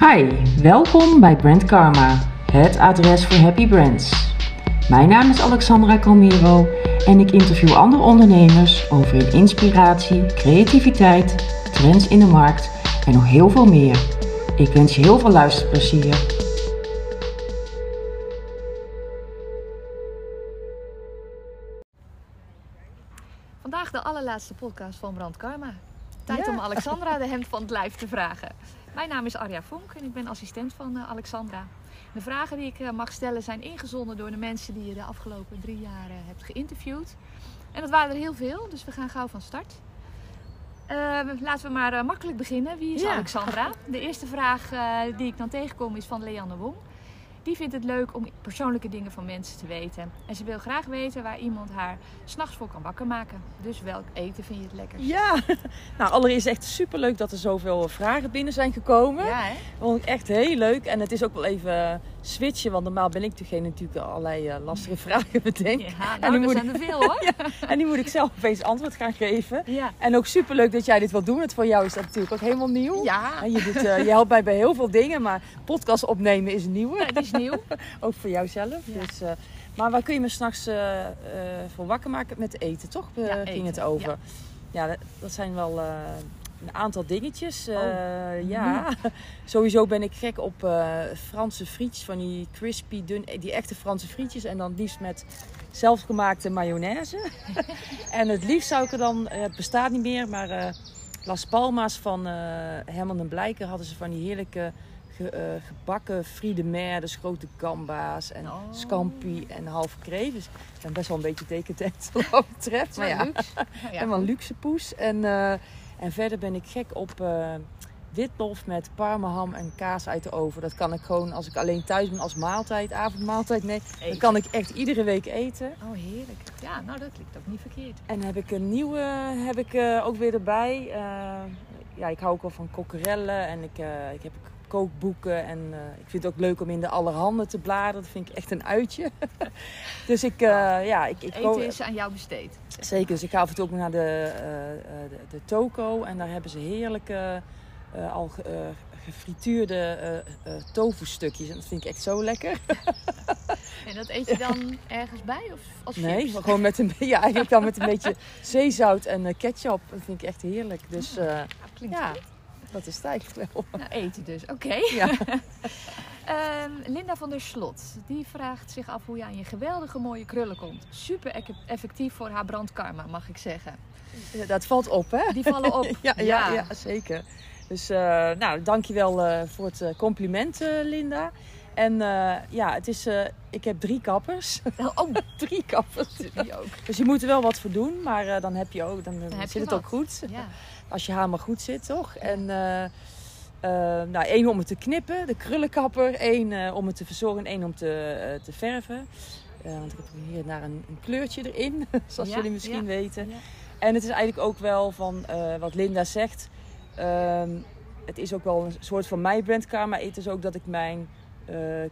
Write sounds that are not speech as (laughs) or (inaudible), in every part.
Hi, welkom bij Brand Karma, het adres voor happy brands. Mijn naam is Alexandra Calmiro en ik interview andere ondernemers over hun inspiratie, creativiteit, trends in de markt en nog heel veel meer. Ik wens je heel veel luisterplezier. Vandaag de allerlaatste podcast van Brand Karma. Tijd om Alexandra de hemd van het lijf te vragen. Mijn naam is Arja Vonk en ik ben assistent van uh, Alexandra. De vragen die ik uh, mag stellen zijn ingezonden door de mensen die je de afgelopen drie jaar uh, hebt geïnterviewd. En dat waren er heel veel, dus we gaan gauw van start. laten we maar makkelijk beginnen. Wie is ja. Alexandra? De eerste vraag die ik dan tegenkom is van Leanne Wong. Die vindt het leuk om persoonlijke dingen van mensen te weten. En ze wil graag weten waar iemand haar s'nachts voor kan wakker maken. Dus welk eten vind je het lekkerst? Ja, (laughs) nou allereerst echt super leuk dat er zoveel vragen binnen zijn gekomen. Ja, hè? Vond ik echt heel leuk. En het is ook wel even switchen. Want normaal ben ik degene natuurlijk allerlei uh, lastige (laughs) vragen bedenkt. Ja, nou, en nu zijn er veel (laughs) hoor. ja, en nu moet ik zelf opeens antwoord gaan geven. Ja. En ook super leuk dat jij dit wil doen. Want voor jou is dat natuurlijk ook helemaal nieuw. Ja. En je, doet, uh, je helpt mij bij heel veel dingen. Maar podcast opnemen is nieuw. Ja, is nieuw. (laughs) ook voor jouzelf. Ja. Dus, uh, maar waar kun je me s'nachts uh, voor wakker maken? Met eten, toch? Ja, ging eten. het over. Ja. Dat, dat zijn wel een aantal dingetjes. Oh. ja, (laughs) sowieso ben ik gek op Franse frietjes. Van die crispy, dun, die echte Franse frietjes. En dan liefst met zelfgemaakte mayonaise. (laughs) en het liefst zou ik er dan, het bestaat niet meer, maar Las Palmas van Herman en Blijker hadden ze van die heerlijke ge, uh, gebakken mer, dus grote gamba's en Oh. scampi en halve. Dus ben best wel een beetje decadent (laughs) wat dat betreft. Maar ja, luxe. (laughs) Ja, helemaal een luxe poes. En, uh, en verder ben ik gek op uh, witlof met parmaham en kaas uit de oven. Dat kan ik gewoon als ik alleen thuis ben als maaltijd, avondmaaltijd. Nee, Eten. dat kan ik echt iedere week eten. Oh, heerlijk. Ja, nou dat klinkt ook niet verkeerd. En heb ik een nieuwe heb ik, uh, ook weer erbij. Uh, ja, ik hou ook wel van kokkerellen en ik, uh, ik heb kookboeken. En uh, ik vind het ook leuk om in de allerhande te bladeren. Dat vind ik echt een uitje. (laughs) dus ik, uh, ja, ik, ik Eten is aan jou besteed. Zeker, dus ik ga af en toe ook naar de, uh, de, de, toko. En daar hebben ze heerlijke, al gefrituurde tofu stukjes. En dat vind ik echt zo lekker. (laughs) en dat eet je dan ergens bij? Of als nee, chips? gewoon met een, ja, eigenlijk dan met een beetje (laughs) zeezout en ketchup. Dat vind ik echt heerlijk. Dus ja, klinkt ja. goed. Dat is het eigenlijk wel. Nou, eten dus, oké. Okay. Ja. um, (laughs) Linda van der Slot, die vraagt zich af hoe je aan je geweldige mooie krullen komt. Super effectief voor haar brandkarma, mag ik zeggen. Dat valt op, hè? Die vallen op. (laughs) ja, ja, ja. ja, zeker. Dus, uh, nou, dankjewel uh, voor het compliment, uh, Linda. En ja, het is, ik heb drie kappers. Oh, (laughs) drie kappers. Die ook. Dus je moet er wel wat voor doen, maar dan heb je ook, dan, dan zit je het ook goed. Ja. Als je haar maar goed zit, toch? En uh, uh, nou, één om het te knippen, de krullenkapper. één uh, om het te verzorgen en één om te, te verven. want ik heb hier naar een, een kleurtje erin, (laughs) zoals ja, jullie misschien ja, weten. Ja. En het is eigenlijk ook wel van wat Linda zegt. ehm, het is ook wel een soort van mijn brandkamer. Maar het is ook dat ik mijn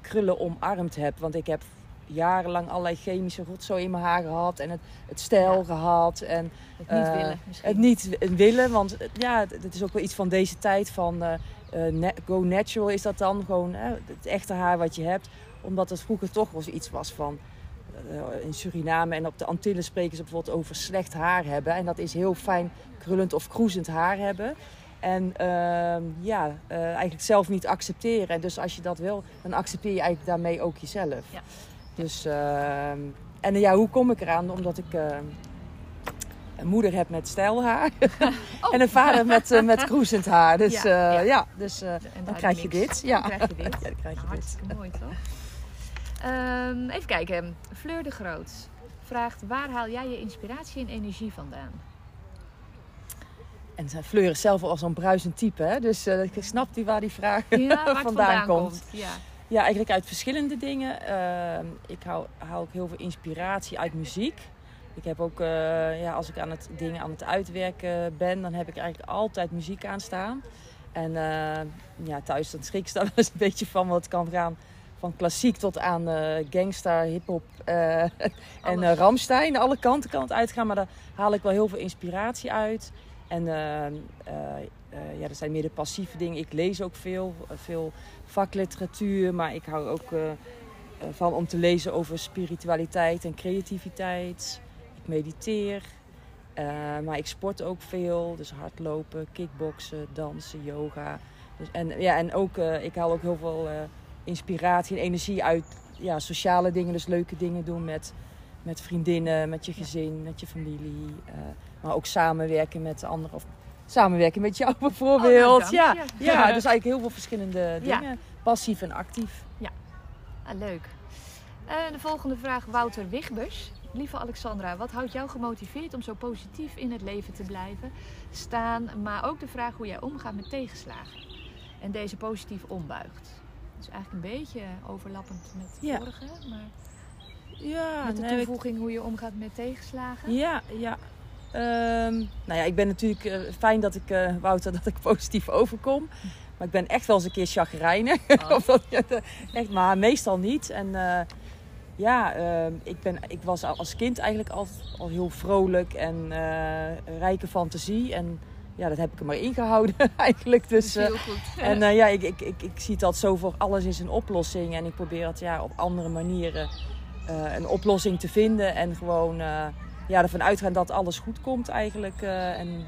krullen omarmd heb. Want ik heb jarenlang allerlei chemische rotzooi in mijn haar gehad. En het, het stijl Ja. gehad. En Het niet uh, willen misschien. het niet willen, want ja, het is ook wel iets van deze tijd van uh, uh, go natural is dat dan gewoon het echte haar wat je hebt. Omdat het vroeger toch wel iets was van in Suriname en op de Antillen spreken ze bijvoorbeeld over slecht haar hebben. En dat is heel fijn krullend of kroezend haar hebben. En uh, ja, eigenlijk zelf niet accepteren. En dus als je dat wil, dan accepteer je eigenlijk daarmee ook jezelf. Ja. Dus, en ja, hoe kom ik eraan? Omdat ik een moeder heb met stijlhaar. Oh. (laughs) en een vader met, uh, met kroezend haar. (laughs) Dus Ja, ja, ja. ja dus uh, dan krijg je dit. Ja. Dan krijg je dit. ja, dan krijg je dit. hartstikke mooi toch? Um, even kijken. Fleur de Groot vraagt: waar haal jij je inspiratie en energie vandaan? En Fleur is zelf al zo'n bruisend type, hè? dus uh, ik snap die waar die vraag ja, (laughs) vandaan, vandaan, komt. komt. Ja. Ja, eigenlijk uit verschillende dingen. Uh, ik haal, haal ook heel veel inspiratie uit muziek. Ik heb ook, uh, ja, als ik aan het dingen aan het uitwerken ben, dan heb ik eigenlijk altijd muziek aanstaan. En uh, ja, thuis dan schrik ik daar (laughs) wel eens een beetje van, het kan gaan van klassiek tot aan uh, gangster, hip-hop (laughs) en uh, Ramstein. Alle kanten kan het uitgaan, maar daar haal ik wel heel veel inspiratie uit. En uh, eh, ja, dat zijn meer de passieve dingen. Ik lees ook veel, eh, veel vakliteratuur, maar ik hou ook eh, van om te lezen over spiritualiteit en creativiteit. Ik mediteer, maar ik sport ook veel, dus hardlopen, kickboksen, dansen, yoga. Dus, en, ja, en ook, ik haal ook heel veel inspiratie en energie uit ja, sociale dingen, dus leuke dingen doen met, met vriendinnen, met je gezin, met je familie. maar ook samenwerken met anderen. Of samenwerken met jou (laughs) bijvoorbeeld. Oh, nou, ja, ja, dus eigenlijk heel veel verschillende Ja. dingen. Passief en actief. Ah, leuk. En de volgende vraag, Wouter Wigbers. Lieve Alexandra, wat houdt jou gemotiveerd om zo positief in het leven te blijven staan? Maar ook de vraag hoe jij omgaat met tegenslagen en deze positief ombuigt. Dat is eigenlijk een beetje overlappend met de Ja. vorige, maar Ja, met de nee, ik- toevoeging hoe je omgaat met tegenslagen. Ja, ja. Ehm, nou ja, ik ben natuurlijk eh, fijn dat ik, eh, Wouter, (laughs) dat ik positief overkom. Maar ik ben echt wel eens een keer chagrijnig. Oh. (laughs) Dat, de- echt, maar meestal niet. En eh, ja, ehm, ik, ben, ik was al als kind eigenlijk al, al heel vrolijk en eh, rijke fantasie. En ja, dat heb ik er maar ingehouden (laughs) eigenlijk. Dat Dus, is eh, heel goed. en eh, ja, ik, ik, ik, ik zie altijd zo voor alles is een oplossing. En ik probeer het ja, op andere manieren eh, een oplossing te vinden. En gewoon eh, ja, ervan uitgaan dat alles goed komt eigenlijk. eh, en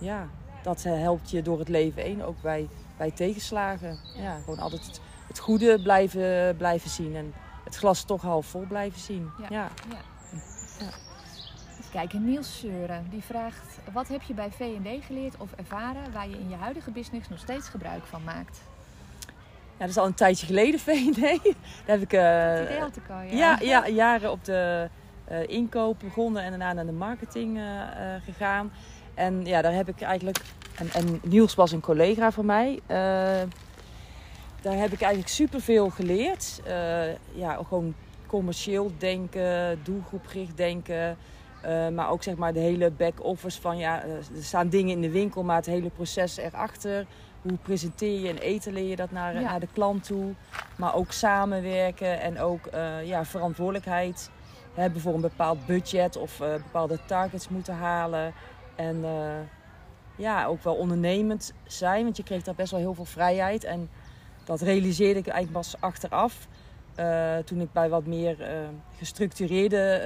ja, dat helpt je door het leven heen, ook bij, bij tegenslagen. Ja, gewoon altijd het, het goede blijven, blijven zien. En het glas toch half vol blijven zien. Ja. Ja. Ja. Even kijken, Niels Seuren die vraagt: Wat heb je bij VD geleerd of ervaren waar je in je huidige business nog steeds gebruik van maakt? Ja, dat is al een tijdje geleden, (laughs) VD. Daar heb ik... Het idee komen, Ja, ja, jaren op de inkoop begonnen en daarna naar de marketing eh, eh, gegaan. En ja, daar heb ik eigenlijk. En, en Niels was een collega van mij. eh, daar heb ik eigenlijk superveel geleerd. Eh, ja, gewoon commercieel denken, doelgroepgericht denken. eh, maar ook zeg maar de hele back-office van ja, eh, er staan dingen in de winkel, maar het hele proces erachter. Hoe presenteer je en eten leer je dat naar, Ja. naar de klant toe. Maar ook samenwerken en ook eh, ja, verantwoordelijkheid hebben voor een bepaald budget of eh, bepaalde targets moeten halen. En eh, ja, ook wel ondernemend zijn, want je kreeg daar best wel heel veel vrijheid. En dat realiseerde ik eigenlijk pas achteraf. eh, toen ik bij wat meer gestructureerde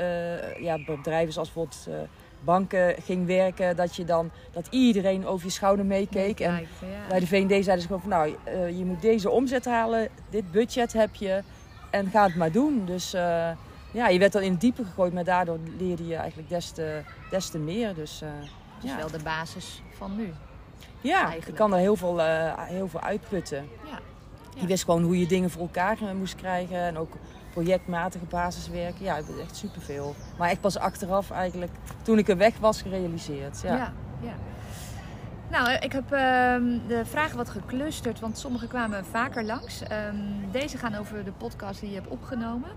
ja, bedrijven zoals bijvoorbeeld banken ging werken. Dat je dan dat iedereen over je schouder meekeek. En ja. bij de V&D zeiden ze gewoon van nou, je moet deze omzet halen, dit budget heb je en ga het maar doen. Dus ja, je werd dan in het diepe gegooid, maar daardoor leerde je eigenlijk des te, des te meer. Dus eh, Dat is ja, wel de basis van nu. ja eigenlijk. je kan er heel veel, eh, heel veel uitputten. Ja. Je wist gewoon hoe je dingen voor elkaar eh, moest krijgen en ook projectmatige basiswerk. Ja, ik echt superveel. Maar echt pas achteraf eigenlijk, toen ik er weg was, gerealiseerd. Ja. Ja. ja, Nou, ik heb ehm, de vragen wat geclusterd, want sommige kwamen vaker langs. Ehm, deze gaan over de podcast die je hebt opgenomen.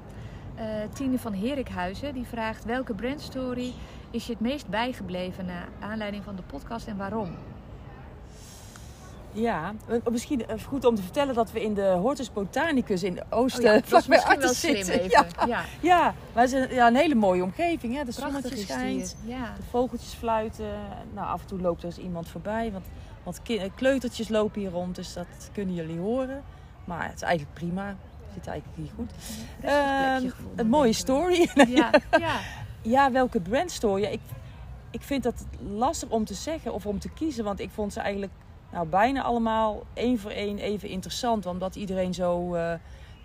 Eh, Tine van Herikhuizen die vraagt welke brandstory is je het meest bijgebleven naar aanleiding van de podcast en waarom? Ja, eh, misschien eh, goed om te vertellen dat we in de Hortus Botanicus in de Oosten, Oh ja, vlakbij slim zitten. (laughs) Ja, Ja, ja, maar het is een, ja, een hele mooie omgeving. Hè? De zonnetje schijnt. Ja. de vogeltjes fluiten. Nou, af en toe loopt er eens iemand voorbij. Want, want eh, kleutertjes lopen hier rond, dus dat kunnen jullie horen. Maar het is eigenlijk prima. Het zit eigenlijk hier goed. Ehm, een mooie story. Ja, ja. (laughs) Ja, welke brandstory? Ik, ik vind dat lastig om te zeggen of om te kiezen. Want ik vond ze eigenlijk nou, bijna allemaal één voor één even interessant. Omdat iedereen zo eh,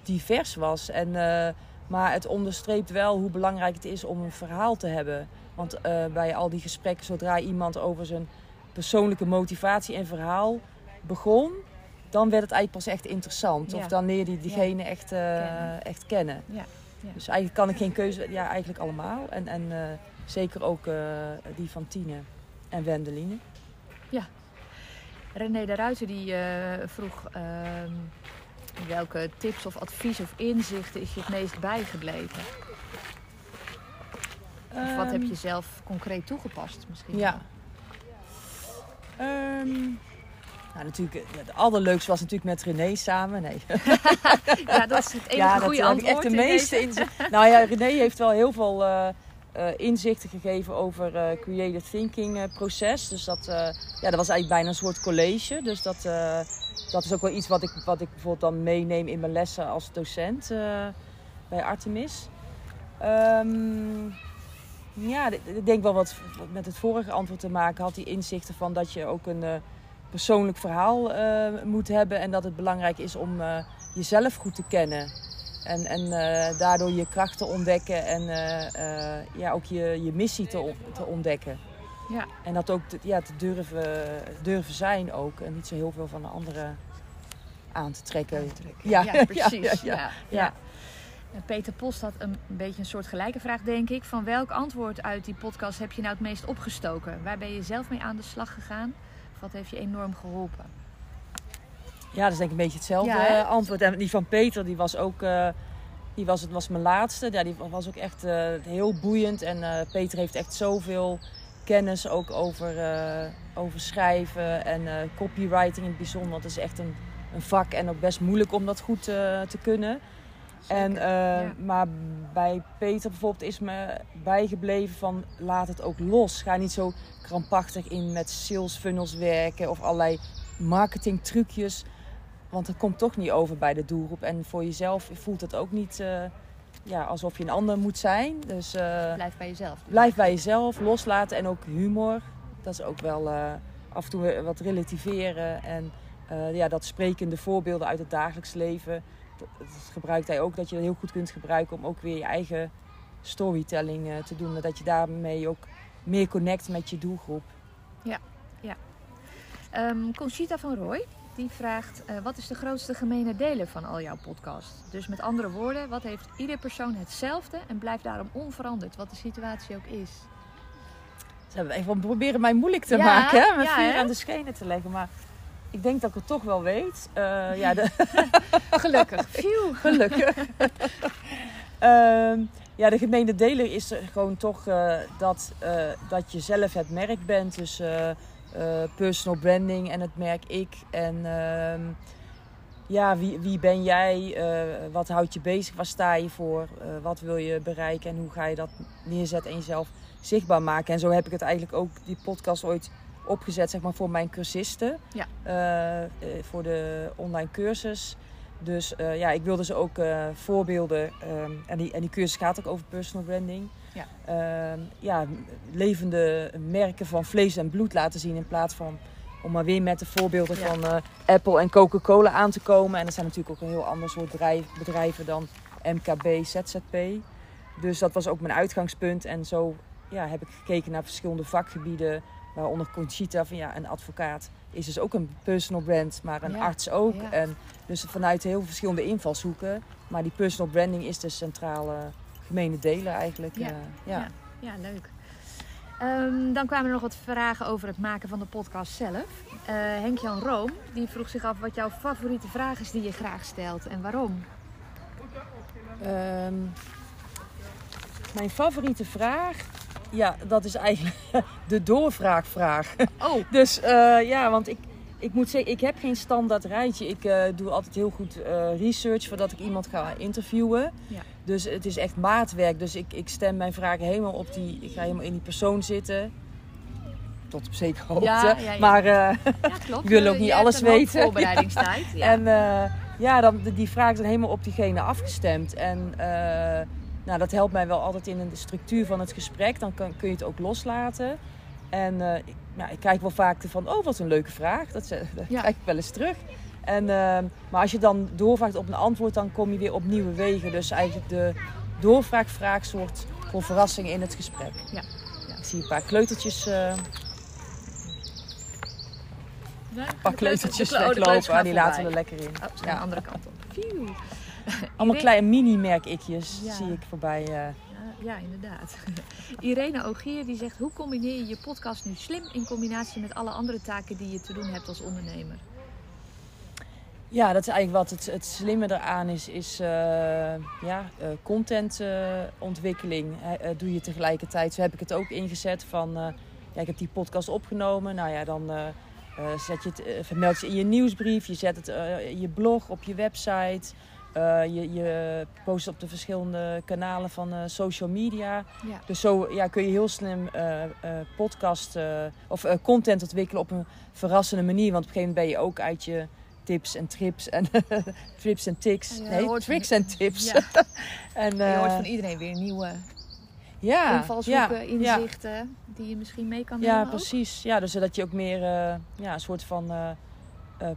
divers was. En, eh, maar het onderstreept wel hoe belangrijk het is om een verhaal te hebben. Want eh, bij al die gesprekken, zodra iemand over zijn persoonlijke motivatie en verhaal begon... dan werd het eigenlijk pas echt interessant. Ja. Of dan leerde je diegene echt, eh, Kennen. echt kennen. Ja, ja. Dus eigenlijk kan ik geen keuze... Ja, eigenlijk allemaal. En, en eh, zeker ook eh, die van Tine en Wendeline. René de Ruiter die vroeg ehm, welke tips of advies of inzichten is je het meest bijgebleven? Of wat heb Ehm, je zelf concreet toegepast misschien? Ja. Ehm, nou, natuurlijk, eh, het allerleukste was natuurlijk met René samen. Nee. (laughs) ja, dat is het enige (laughs) ja, dat goede ik antwoord. echt de meeste inzicht. Nou ja, René heeft wel heel veel eh, eh, inzichten gegeven over uh, creative thinking proces. Dus dat, ja, dat was eigenlijk bijna een soort college. Dus dat, dat is ook wel iets wat ik, wat ik bijvoorbeeld dan meeneem in mijn lessen als docent bij Artemis. Um, ja, ik denk wel wat met het vorige antwoord te maken had. Die inzichten van dat je ook een persoonlijk verhaal moet hebben. En dat het belangrijk is om jezelf goed te kennen. En, en uh, daardoor je krachten ontdekken en ja, ook je, je missie te, te ontdekken. Ja. En dat ook te, ja, te durven, durven zijn ook. En niet zo heel veel van de anderen aan te trekken. (laughs) Ja. ja, precies. Ja, ja, ja, Peter Post had een beetje een soort gelijke vraag, denk ik. Van welk antwoord uit die podcast heb je nou het meest opgestoken? Waar ben je zelf mee aan de slag gegaan? Wat heeft je enorm geholpen? Ja, dat is denk ik een beetje hetzelfde antwoord. En die van Peter, die was ook... Uh, die was, het was mijn laatste. Ja, die was ook echt uh, heel boeiend. En uh, Peter heeft echt zoveel kennis ook over, over schrijven en copywriting in het bijzonder. Dat is echt een, een vak en ook best moeilijk om dat goed te kunnen. En, ja. Maar bij Peter bijvoorbeeld is me bijgebleven van laat het ook los. Ga niet zo krampachtig in met sales funnels werken of allerlei marketing trucjes. Want het komt toch niet over bij de doelgroep. En voor jezelf voelt het ook niet uh, ja, alsof je een ander moet zijn. Dus, uh, blijf bij jezelf. Dus. Blijf bij jezelf, loslaten en ook humor. Dat is ook wel uh, af en toe wat relativeren. En ja, dat sprekende voorbeelden uit het dagelijks leven. Gebruikt hij ook, dat je dat heel goed kunt gebruiken om ook weer je eigen storytelling te doen. Dat je daarmee ook meer connect met je doelgroep. Ja, ja. Um, Conchita van Roy, die vraagt: uh, wat is de grootste gemene deler van al jouw podcast? Dus met andere woorden, wat heeft ieder persoon hetzelfde en blijft daarom onveranderd, wat de situatie ook is? Ze hebben even proberen mij moeilijk te maken, hè? met ja, vuur aan de schenen te leggen. Maar ik denk dat ik het toch wel weet. Uh, ja, de... (laughs) (laughs) Gelukkig. Gelukkig. uh, (laughs) ja, de gemene deler is gewoon toch uh, dat, dat je zelf het merk bent. Dus personal branding en het merk ik. En uh, ja, wie, wie ben jij? Wat houdt je bezig? Waar sta je voor? Wat wil je bereiken? En hoe ga je dat neerzetten en jezelf zichtbaar maken? En zo heb ik het eigenlijk ook, die podcast ooit opgezet, zeg maar, voor mijn cursisten. Ja. voor de online cursus. Dus ja, ik wilde ze ook voorbeelden. Um, en, die, en die cursus gaat ook over personal branding. Ja. Uh, ja, levende merken van vlees en bloed laten zien in plaats van om maar weer met de voorbeelden van Apple en Coca-Cola aan te komen. En dat zijn natuurlijk ook een heel ander soort bedrijven dan MKB, ZZP. Dus dat was ook mijn uitgangspunt. En zo ja, heb ik gekeken naar verschillende vakgebieden. Waaronder Conchita, van ja, een advocaat is dus ook een personal brand, maar een arts ook. En dus vanuit heel verschillende invalshoeken. Maar die personal branding is de centrale gemene delen eigenlijk. Ja, uh, ja. ja. leuk. Um, dan kwamen er nog wat vragen over het maken van de podcast zelf. Uh, Henk-Jan Room die vroeg zich af wat jouw favoriete vraag is die je graag stelt en waarom. Um, mijn favoriete vraag, ja, dat is eigenlijk (laughs) de doorvraagvraag. Oh. (laughs) dus uh, ja, want ik, ik moet zeggen, ik heb geen standaard rijtje. Ik uh, doe altijd heel goed uh, research voordat ik iemand ga interviewen. Ja. Dus het is echt maatwerk. Dus ik, ik stem mijn vragen helemaal op die. Ik ga helemaal in die persoon zitten. Tot op zekere hoogte. Ja, ja, maar uh, (laughs) ik wil ook niet alles weten. Voorbereidingstijd. En ja, dan, die vragen zijn helemaal op diegene afgestemd. En nou, dat helpt mij wel altijd in de structuur van het gesprek. Dan kan, kun je het ook loslaten. En uh, ik, nou, ik kijk wel vaak van, oh wat een leuke vraag. Dat, (laughs) dat kijk ik wel eens terug. En, uh, maar als je dan doorvraagt op een antwoord, dan kom je weer op nieuwe wegen. Dus eigenlijk de doorvraagvraag soort voor verrassing in het gesprek. Ja. ja ik zie een paar kleutertjes... Uh, een paar kleutertjes weglopen. Ah, die laten we er lekker in. Oh, ja. de andere kant op. (laughs) Allemaal kleine mini-merkikjes zie ik voorbij. Uh, ja, inderdaad. (laughs) Irene Ogier die zegt: hoe combineer je je podcast nu slim in combinatie met alle andere taken die je te doen hebt als ondernemer? Ja, dat is eigenlijk wat het, het slimme eraan is, is uh, ja, uh, contentontwikkeling uh, doe je tegelijkertijd. Zo heb ik het ook ingezet van, ja, ik heb die podcast opgenomen. Nou ja, dan zet je het, vermeld je in je nieuwsbrief, je zet het in je blog, op je website. Eh, je, je post op de verschillende kanalen van eh, social media. Ja. Dus zo ja, kun je heel slim eh, podcast of content ontwikkelen op een verrassende manier. Want op een gegeven moment ben je ook uit je tips en trips en (laughs) trips en tics. Ja, nee, tricks en tips. Ja. (laughs) en, je hoort van iedereen weer nieuwe ja, invalshoeken, inzichten die je misschien mee kan nemen Ja, ook. precies. Ja, dus zodat je ook meer ja, een soort van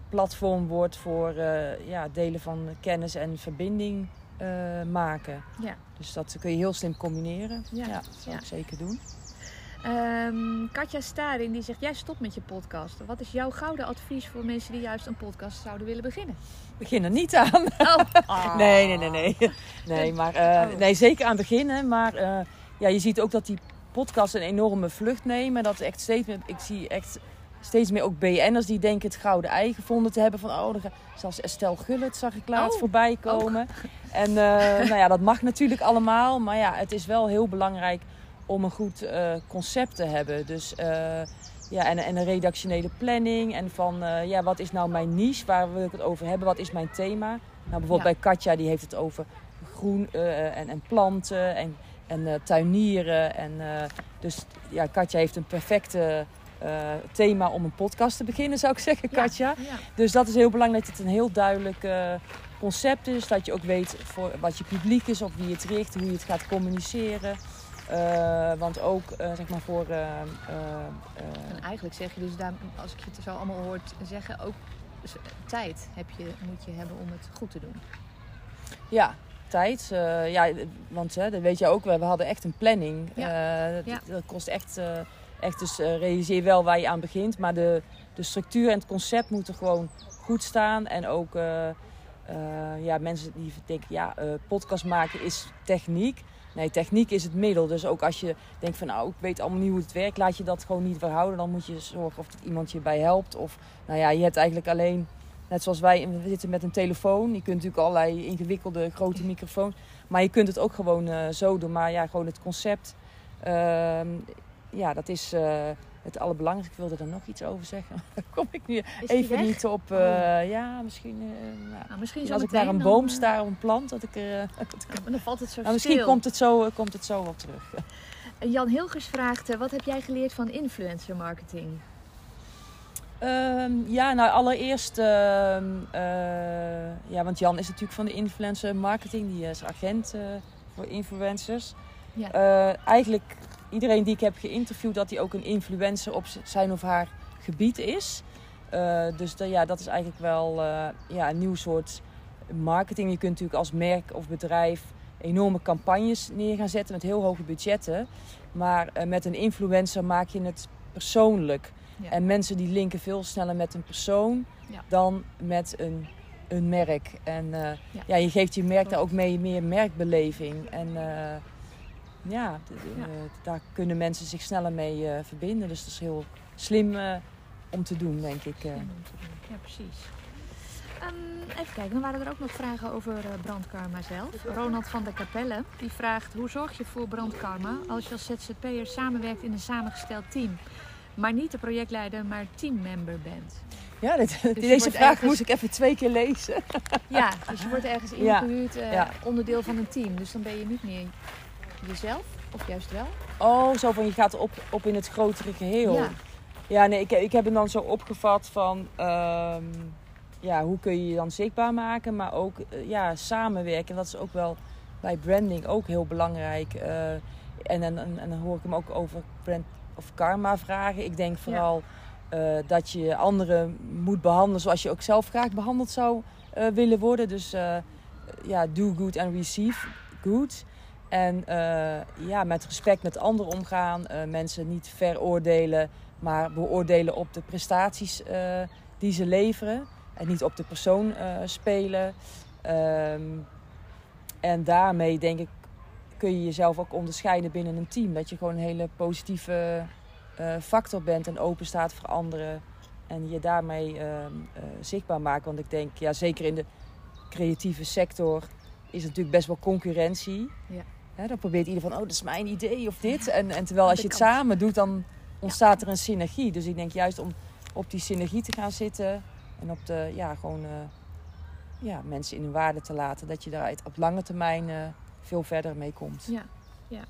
platform wordt voor eh, ja, delen van kennis en verbinding eh, maken. Ja. Dus dat kun je heel slim combineren. Ja, Ja, dat zou ik zeker doen. Ehm, Katja Staring die zegt, jij stopt met je podcast. Wat is jouw gouden advies voor mensen die juist een podcast zouden willen beginnen? Begin er niet aan. Oh. (laughs) Nee, nee, nee, nee. Nee, maar, eh, Oh. nee zeker aan het beginnen. Maar eh, ja, je ziet ook dat die podcasts een enorme vlucht nemen. Dat echt steeds ik zie echt steeds meer ook BN'ers die denken het gouden ei gevonden te hebben. Van, oh, zelfs Estelle Gullit zag ik laatst Oh, voorbij komen. En eh, (laughs) nou ja, dat mag natuurlijk allemaal. Maar ja, het is wel heel belangrijk om een goed eh, concept te hebben. Dus eh, ja, en, en een redactionele planning. En van, ja, wat is nou mijn niche? Waar wil ik het over hebben? Wat is mijn thema? Nou, bijvoorbeeld bij Katja, die heeft het over groen en, en planten en, en tuinieren. En, dus ja, Katja heeft een perfecte eh, thema om een podcast te beginnen, zou ik zeggen, Katja. Ja. Dus dat is heel belangrijk dat het een heel duidelijk eh, concept is. Dat je ook weet voor wat je publiek is, op wie je het richt, hoe je het gaat communiceren. Eh, want ook zeg maar voor. En eigenlijk zeg je dus, daar, als ik je het zo allemaal hoort zeggen, ook tijd heb je, moet je hebben om het goed te doen. ja, tijd. ja, want hè, dat weet je ook. We hadden echt een planning. Ja. Dat, Ja. dat kost echt. Echt dus eh, realiseer wel waar je aan begint. Maar de, de structuur en het concept moeten gewoon goed staan. En ook. eh, eh, ja, mensen die denken, ja, podcast maken is techniek. Nee, techniek is het middel. Dus ook als je denkt van, nou, ik weet allemaal niet hoe het werkt, laat je dat gewoon niet verhouden. Dan moet je zorgen of iemand je bij helpt. Of, nou ja, je hebt eigenlijk alleen, net zoals wij, we zitten met een telefoon. Je kunt natuurlijk allerlei ingewikkelde grote microfoons. Maar je kunt het ook gewoon zo doen. Maar ja, gewoon het concept. ehm, ja, dat is eh, het allerbelangrijkste. Ik wilde er nog iets over zeggen. (laughs) Daar kom ik nu even niet op. eh, Ja, misschien. eh, nou, Nou, misschien zo als ik naar een boom sta of een plant, dat ik (laughs) dat dan valt het zo nou, misschien stil. komt het, zo, komt het zo wel terug. (laughs) Jan Hilgers vraagt, wat heb jij geleerd van influencer marketing? Ehm, ja, nou allereerst, ehm, eh, ja, want Jan is natuurlijk van de influencer marketing, die is agent voor influencers. Ja. Eigenlijk iedereen die ik heb geïnterviewd, dat hij ook een influencer op zijn of haar gebied is. Eh, dus ja, dat is eigenlijk wel eh, ja, een nieuw soort marketing. Je kunt natuurlijk als merk of bedrijf enorme campagnes neer gaan zetten met heel hoge budgetten. Maar eh, met een influencer maak je het persoonlijk. Ja. En mensen die linken veel sneller met een persoon Ja. dan met een, een merk. En Ja. ja. je geeft je merk daar ook mee meer merkbeleving. En ja, eh, daar kunnen mensen zich sneller mee eh, verbinden. Dus dat is heel slim eh, om te doen, denk ik. eh. Ja, precies. Ehm, even kijken, dan waren er ook nog vragen over brandkarma zelf. Ronald van der Capelle die vraagt: hoe zorg je voor brandkarma als je als ZZP'er samenwerkt in een samengesteld team, maar niet de projectleider, maar teammember bent? Ja, dit, je deze vraag ergens- moest ik even twee keer lezen. Ja, dus je wordt ergens ingehuurd, eh, ja. onderdeel van een team. Dus dan ben je niet meer jezelf, of juist wel. Oh, zo van je gaat op, op in het grotere geheel. Ja. Ja, nee, ik, ik heb hem dan zo opgevat van... ehm, ja, hoe kun je je dan zichtbaar maken, maar ook eh, ja, samenwerken. Dat is ook wel bij branding ook heel belangrijk. Eh, en, en, en, dan hoor ik hem ook over brand of karma vragen. Ik denk vooral eh, dat je anderen moet behandelen zoals je ook zelf graag behandeld zou willen worden. Dus ja, do good and receive good. En eh, ja, met respect met anderen omgaan. eh, mensen niet veroordelen, maar beoordelen op de prestaties eh, die ze leveren. En niet op de persoon spelen. Ehm, en daarmee denk ik kun je jezelf ook onderscheiden binnen een team. Dat je gewoon een hele positieve factor bent en open staat voor anderen. En je daarmee ehm, eh, zichtbaar maakt. Want ik denk, ja, zeker in de creatieve sector is er natuurlijk best wel concurrentie. Ja. Hè, dan probeert ieder van, oh, dat is mijn idee of dit. En, en terwijl als je het samen doet, dan ontstaat er een synergie. Dus ik denk juist om op die synergie te gaan zitten. En op de, ja, gewoon, eh, ja, mensen in hun waarde te laten, dat je daar op lange termijn eh, veel verder mee komt. Ja, ja.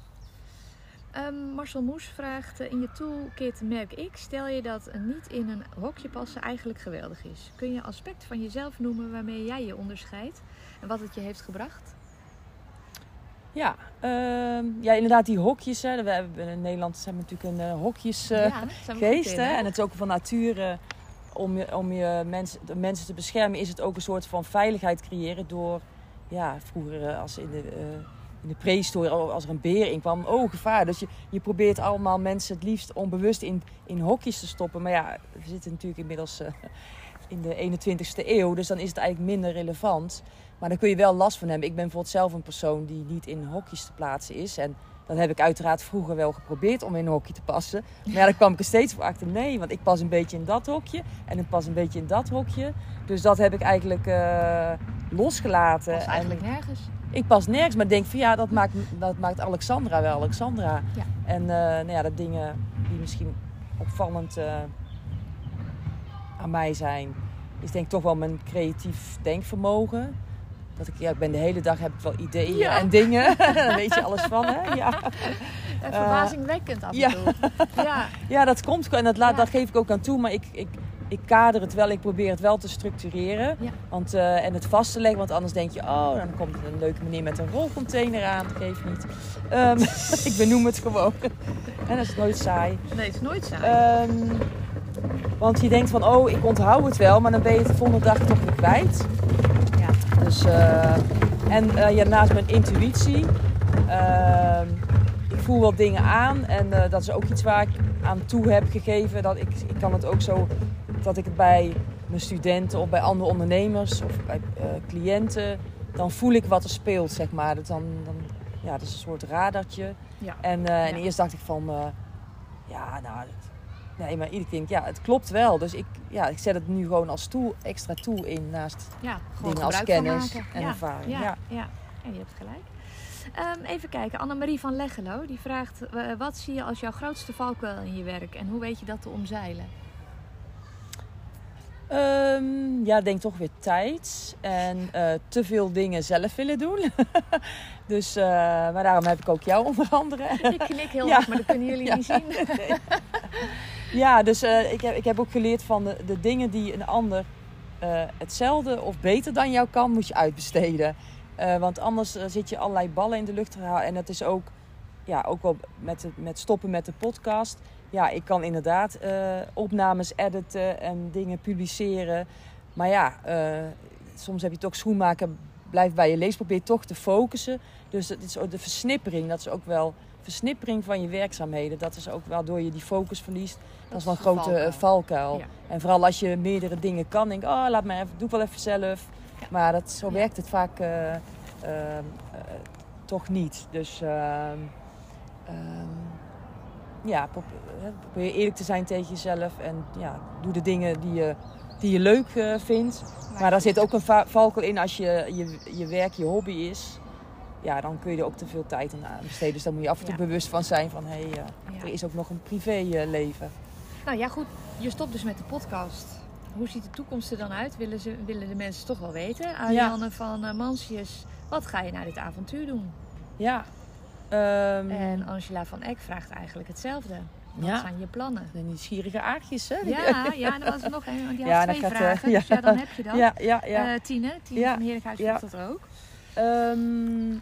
Ehm, Marcel Moes vraagt, eh, in je toolkit merk X stel je dat niet in een hokje passen eigenlijk geweldig is. Kun je aspecten van jezelf noemen waarmee jij je onderscheidt en wat het je heeft gebracht? Ja, ehm, ja, inderdaad, die hokjes. Hè. We hebben in Nederland zijn we natuurlijk een uh, hokjesgeest. ja, hè. En het is ook van nature om je, om je mensen, de mensen te beschermen, is het ook een soort van veiligheid creëren door, ja, vroeger eh, als in de, uh, in de prehistorie, als er een beer in kwam, oh gevaar. Dus je, je probeert allemaal mensen het liefst onbewust in, in hokjes te stoppen. Maar ja, we zitten natuurlijk inmiddels uh, in de 21ste eeuw, dus dan is het eigenlijk minder relevant. Maar daar kun je wel last van hebben. Ik ben bijvoorbeeld zelf een persoon die niet in hokjes te plaatsen is. En dat heb ik uiteraard vroeger wel geprobeerd om in een hokje te passen. Maar ja, dan kwam ik er steeds voor achter. Nee, want ik pas een beetje in dat hokje. En ik pas een beetje in dat hokje. Dus dat heb ik eigenlijk uh, losgelaten. Pas eigenlijk nergens. Ik pas nergens, maar denk van ja, dat maakt, dat maakt Alexandra wel Alexandra. Ja. En uh, nou ja, dat dingen die misschien opvallend uh, aan mij zijn, is denk ik toch wel mijn creatief denkvermogen. Dat ik, ja, ik ben de hele dag heb ik wel ideeën Ja. en dingen. (laughs) Daar weet je alles van, hè? Ja, Eh, verbazingwekkend af en ja. toe. (laughs) Ja, ja dat komt. En dat, laat, dat geef ik ook aan toe. Maar ik, ik, ik kader het wel. Ik probeer het wel te structureren. Ja. Want, eh, en het vast te leggen. Want anders denk je, oh, dan komt er een leuke meneer met een rolcontainer aan. Dat geeft niet. Ehm, (laughs) ik benoem het gewoon. en dat is nooit saai. nee, het is nooit saai. Ehm, want je denkt van, oh, ik onthoud het wel. Maar dan ben je het de volgende dag toch weer kwijt. Dus, eh, en eh, ja, naast mijn intuïtie, ehm, ik voel wel dingen aan. En eh, dat is ook iets waar ik aan toe heb gegeven. Dat ik, ik kan het ook zo, dat ik het bij mijn studenten of bij andere ondernemers of bij cliënten, dan voel ik wat er speelt, zeg maar. Dat, dan, dan, ja, dat is een soort radartje. Ja. En, en Ja. eerst dacht ik van, ja, nou, nee, maar iedere keer, denk ik, ja, het klopt wel. Dus ik, ja, ik zet het nu gewoon als tool, extra tool in naast ja, dingen als kennis en ja. ervaring. Ja, Ja. ja. ja. je hebt gelijk. Ehm, even kijken, Annemarie van Leggelo die vraagt: eh, wat zie je als jouw grootste valkuil in je werk en hoe weet je dat te omzeilen? Ehm, ja, denk toch weer tijd. En eh, te veel dingen zelf willen doen. (laughs) dus, eh, maar daarom heb ik ook jou (laughs) onder andere. Ik knik heel Ja. hard, maar dat kunnen jullie (laughs) Ja. niet zien. Ja, dus eh, ik, heb, ik heb ook geleerd van de, dingen die een ander eh, hetzelfde of beter dan jou kan, moet je uitbesteden. Eh, want anders zit je allerlei ballen in de lucht te halen. En dat is ook, ja, ook wel met, met stoppen met de podcast. Ja, ik kan inderdaad opnames editen en dingen publiceren. Maar ja, soms heb je toch schoenmaken, blijf bij je lees, probeer toch te focussen. Dus het is ook de versnippering, dat is ook wel versnippering van je werkzaamheden. Dat is ook waardoor je die focus verliest. Dat, is wel een grote eh, valkuil. Ja. En vooral als je meerdere dingen kan, denk ik, oh, laat me even, doe ik wel even zelf. Ja. Maar dat, zo werkt het vaak eh, ehm, eh, toch niet. Dus ehm, ehm, ja, pro- eh, probeer eerlijk te zijn tegen jezelf. En ja, doe de dingen die je, die je leuk eh, vindt. Maar daar zit ook een va- valkuil in als je, je, je werk je hobby is. Ja, dan kun je er ook te veel tijd aan besteden. Dus daar moet je af en toe Ja. bewust van zijn van... hé, hey, eh, Ja. er is ook nog een privéleven. Nou ja, goed. Je stopt dus met de podcast. Hoe ziet de toekomst er dan uit? Willen, ze, willen de mensen toch wel weten? Ariane van uh, Mansjes, wat ga je na dit avontuur doen? Ja. Ehm, En Angela van Eck vraagt eigenlijk hetzelfde. Wat Ja. zijn je plannen? de nieuwsgierige aartjes, hè? Ja, (laughs) ja, er was er nog een, die had Ja, dan twee gaat, eh, vragen. ja. Dus ja, dan heb je dat. ja, ja. ja. Tine, Tine van Heerlijkhuis Ja. dat ook. Ehm,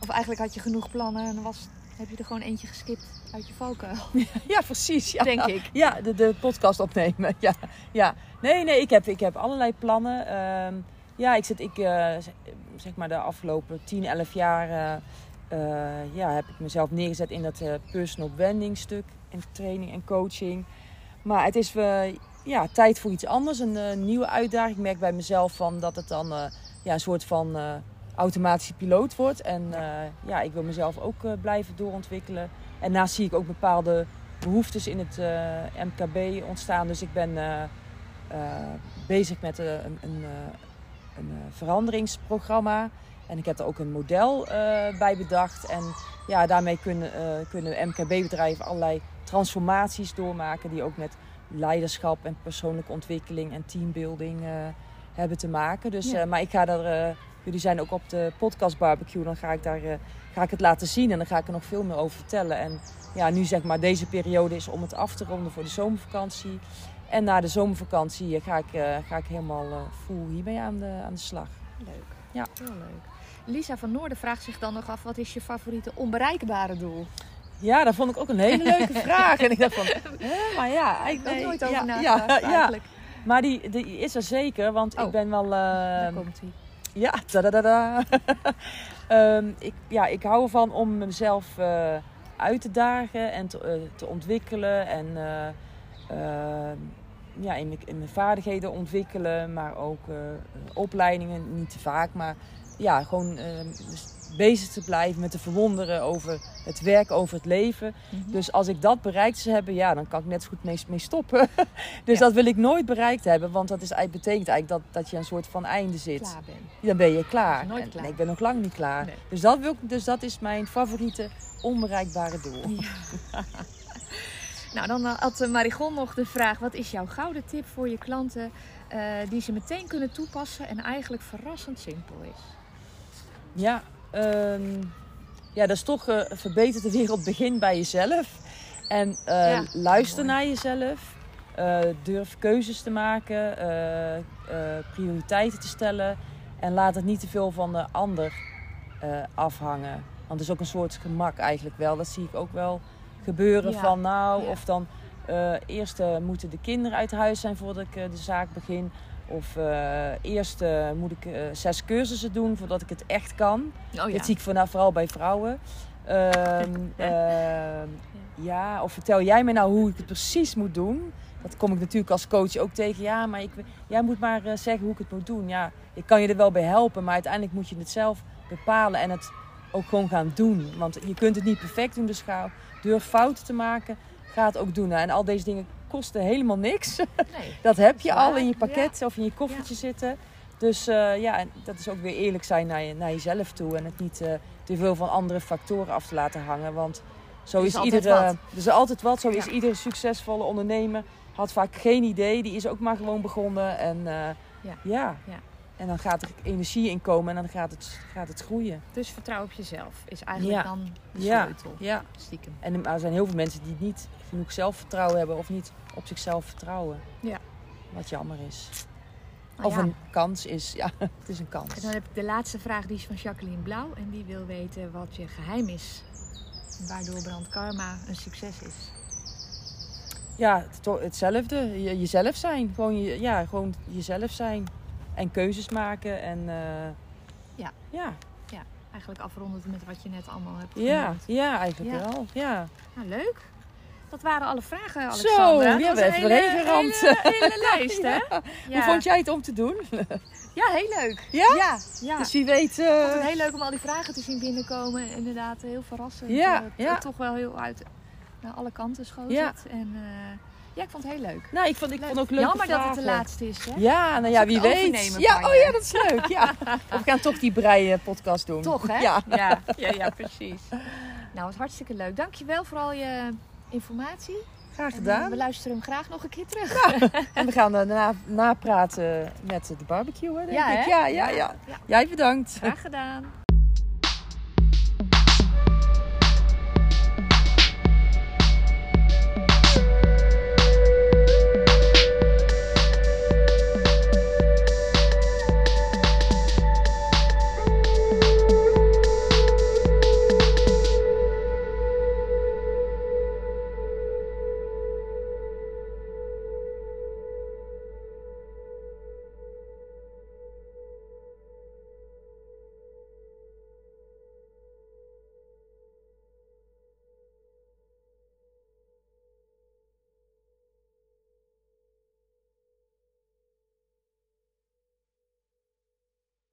Of eigenlijk had je genoeg plannen en dan was, heb je er gewoon eentje geskipt uit je valkuil. (laughs) ja, precies. Ja. Denk ik. Ja, de, de podcast opnemen. (laughs) Ja, ja. Nee, nee, ik heb, ik heb allerlei plannen. Ehm, ja, ik zit, ik, eh, zeg- maar de afgelopen 10, 11 jaar ja, heb ik mezelf neergezet in dat eh, personal branding stuk. En training en coaching. Maar het is eh, ja, tijd voor iets anders. Een nieuwe uitdaging. Ik merk bij mezelf van dat het dan ja, een soort van automatische piloot wordt. En eh, ja, ik wil mezelf ook eh, blijven doorontwikkelen. En daarnaast zie ik ook bepaalde behoeftes in het eh, MKB ontstaan. Dus ik ben bezig met een, een, een veranderingsprogramma. En ik heb er ook een model bij bedacht. En ja, daarmee kunnen, kunnen MKB-bedrijven allerlei transformaties doormaken. Die ook met leiderschap en persoonlijke ontwikkeling en teambuilding hebben te maken. Dus, Ja. eh, maar ik ga er, eh, jullie zijn ook op de podcast barbecue, dan ga ik daar eh, ga ik het laten zien en dan ga ik er nog veel meer over vertellen. En ja, nu zeg maar deze periode is om het af te ronden voor de zomervakantie. En na de zomervakantie ga ik, ga ik helemaal full hiermee aan de, aan de slag. Leuk. Ja. Heel leuk. Lisa van Noorden vraagt zich dan nog af: wat is je favoriete onbereikbare doel? Ja, dat vond ik ook een hele leuke (laughs) vraag. En ik dacht van, (laughs) hè, maar ja, Ik heb er nooit over ja, nagedacht ja, ja. Maar die, die is er zeker, want Oh. ik ben wel... Daar eh, komt hij. Ja, da (laughs) Ehm ik, ja, ik hou ervan om mezelf eh, uit te dagen en te, eh, te ontwikkelen. En eh, eh, ja, in, mijn- in mijn vaardigheden ontwikkelen, maar ook opleidingen, niet te vaak. Maar ja, gewoon eh, bezig te blijven met te verwonderen over het werk, over het leven. Mhm. Dus als ik dat bereikt zou hebben, ja, dan kan ik net zo goed mee, mee stoppen. (laughs) dus Ja. dat wil ik nooit bereikt hebben, want dat is, eigenlijk- betekent eigenlijk dat, dat je een soort van einde zit. Klaar. Dan ben je klaar. nooit En- klaar. Nee, ik ben nog lang niet klaar. Nee. Dus, dat wil dus dat is mijn favoriete onbereikbare doel. (laughs) Nou, dan eh, had eh, Marigon nog de vraag: wat is jouw gouden tip voor je klanten eh, die ze meteen kunnen toepassen en eigenlijk verrassend simpel is? Ja, ehm, ja, dat is toch verbeter de wereld begin bij jezelf. En eh, Ja, luister mooi. naar jezelf. Eh, durf keuzes te maken. prioriteiten te stellen. En laat het niet te veel van de ander afhangen. Want het is ook een soort gemak eigenlijk wel. Dat zie ik ook wel gebeuren. Ja, Van nou, ja. of dan eerst moeten de kinderen uit huis zijn voordat ik de zaak begin. Of eh, eerst eh, moet ik eh, zes cursussen doen voordat ik het echt kan. Oh Dat zie ik vooral, vooral bij vrouwen. Ehm, (laughs) ehm, ja, of vertel jij me nou hoe ik het precies moet doen? Dat kom ik natuurlijk als coach ook tegen. Ja, maar ik, jij moet maar zeggen hoe ik het moet doen. Ja, ik kan je er wel bij helpen, maar uiteindelijk moet je het zelf bepalen en het ook gewoon gaan doen. Want je kunt het niet perfect doen, dus ga, durf fouten te maken. Ga het ook doen. En al deze dingen kosten helemaal niks. Nee. (laughs) Dat heb je Dat al in je pakket of in je koffertje zitten. Dus eh, ja, en dat is ook weer eerlijk zijn naar, je, naar jezelf toe. En het niet eh, te veel van andere factoren af te laten hangen. Want zo is, is iedere. wat. Er is altijd wat. Zo is iedere succesvolle ondernemer. Had vaak geen idee. Die is ook maar gewoon begonnen. En eh, Ja. ja. En dan gaat er energie in komen en dan gaat het, gaat het groeien. Dus vertrouw op jezelf is eigenlijk Ja. dan de Ja. sleutel. Ja. Stiekem. En er zijn heel veel mensen die niet genoeg zelfvertrouwen hebben of niet op zichzelf vertrouwen. Ja. Wat jammer is. Of ja. een kans is. Ja, (laughs) het is een kans. En dan heb ik de laatste vraag, die is van Jacqueline Blauw. En die wil weten wat je geheim is. Waardoor Brand Karma een succes is. Ja, hetzelfde. Je, jezelf zijn. Gewoon, je, ja, gewoon jezelf zijn. En keuzes maken. En eh, Ja. Ja, Eigenlijk afrondend met wat je net allemaal hebt ja, genoemd. ja eigenlijk Ja. wel. Ja. Nou, leuk. Dat waren alle vragen, Zo, Alexandra. die hebben we een even hele, geramd. hele, hele lijst, hè? (laughs) Ja. Ja. Hoe vond jij het om te doen? Ja, heel leuk. Ja? Ja, ja. Dus wie weet... Ik vond het heel leuk om al die vragen te zien binnenkomen. Inderdaad, heel verrassend. Ja, ja. Toch wel heel uit naar alle kanten schoot Ja. het. En eh, ja, ik vond het heel leuk. nou, ik vond, ik vond ook leuk. Jammer dat het de laatste is, hè? Ja, nou ja, wie weet. Ja, oh ja, dat is leuk. Ja. (laughs) Of we gaan toch die breien podcast doen. Toch, hè? (laughs) Ja. ja, ja, ja, precies. Nou, het hartstikke leuk. Dankjewel voor al je informatie. Graag En, gedaan. eh, we luisteren hem graag nog een keer terug. (laughs) En we gaan daarna napraten met de barbecue, denk Ja, ik. hè? Ja, ja, ja. Ja. Jij bedankt. Graag gedaan.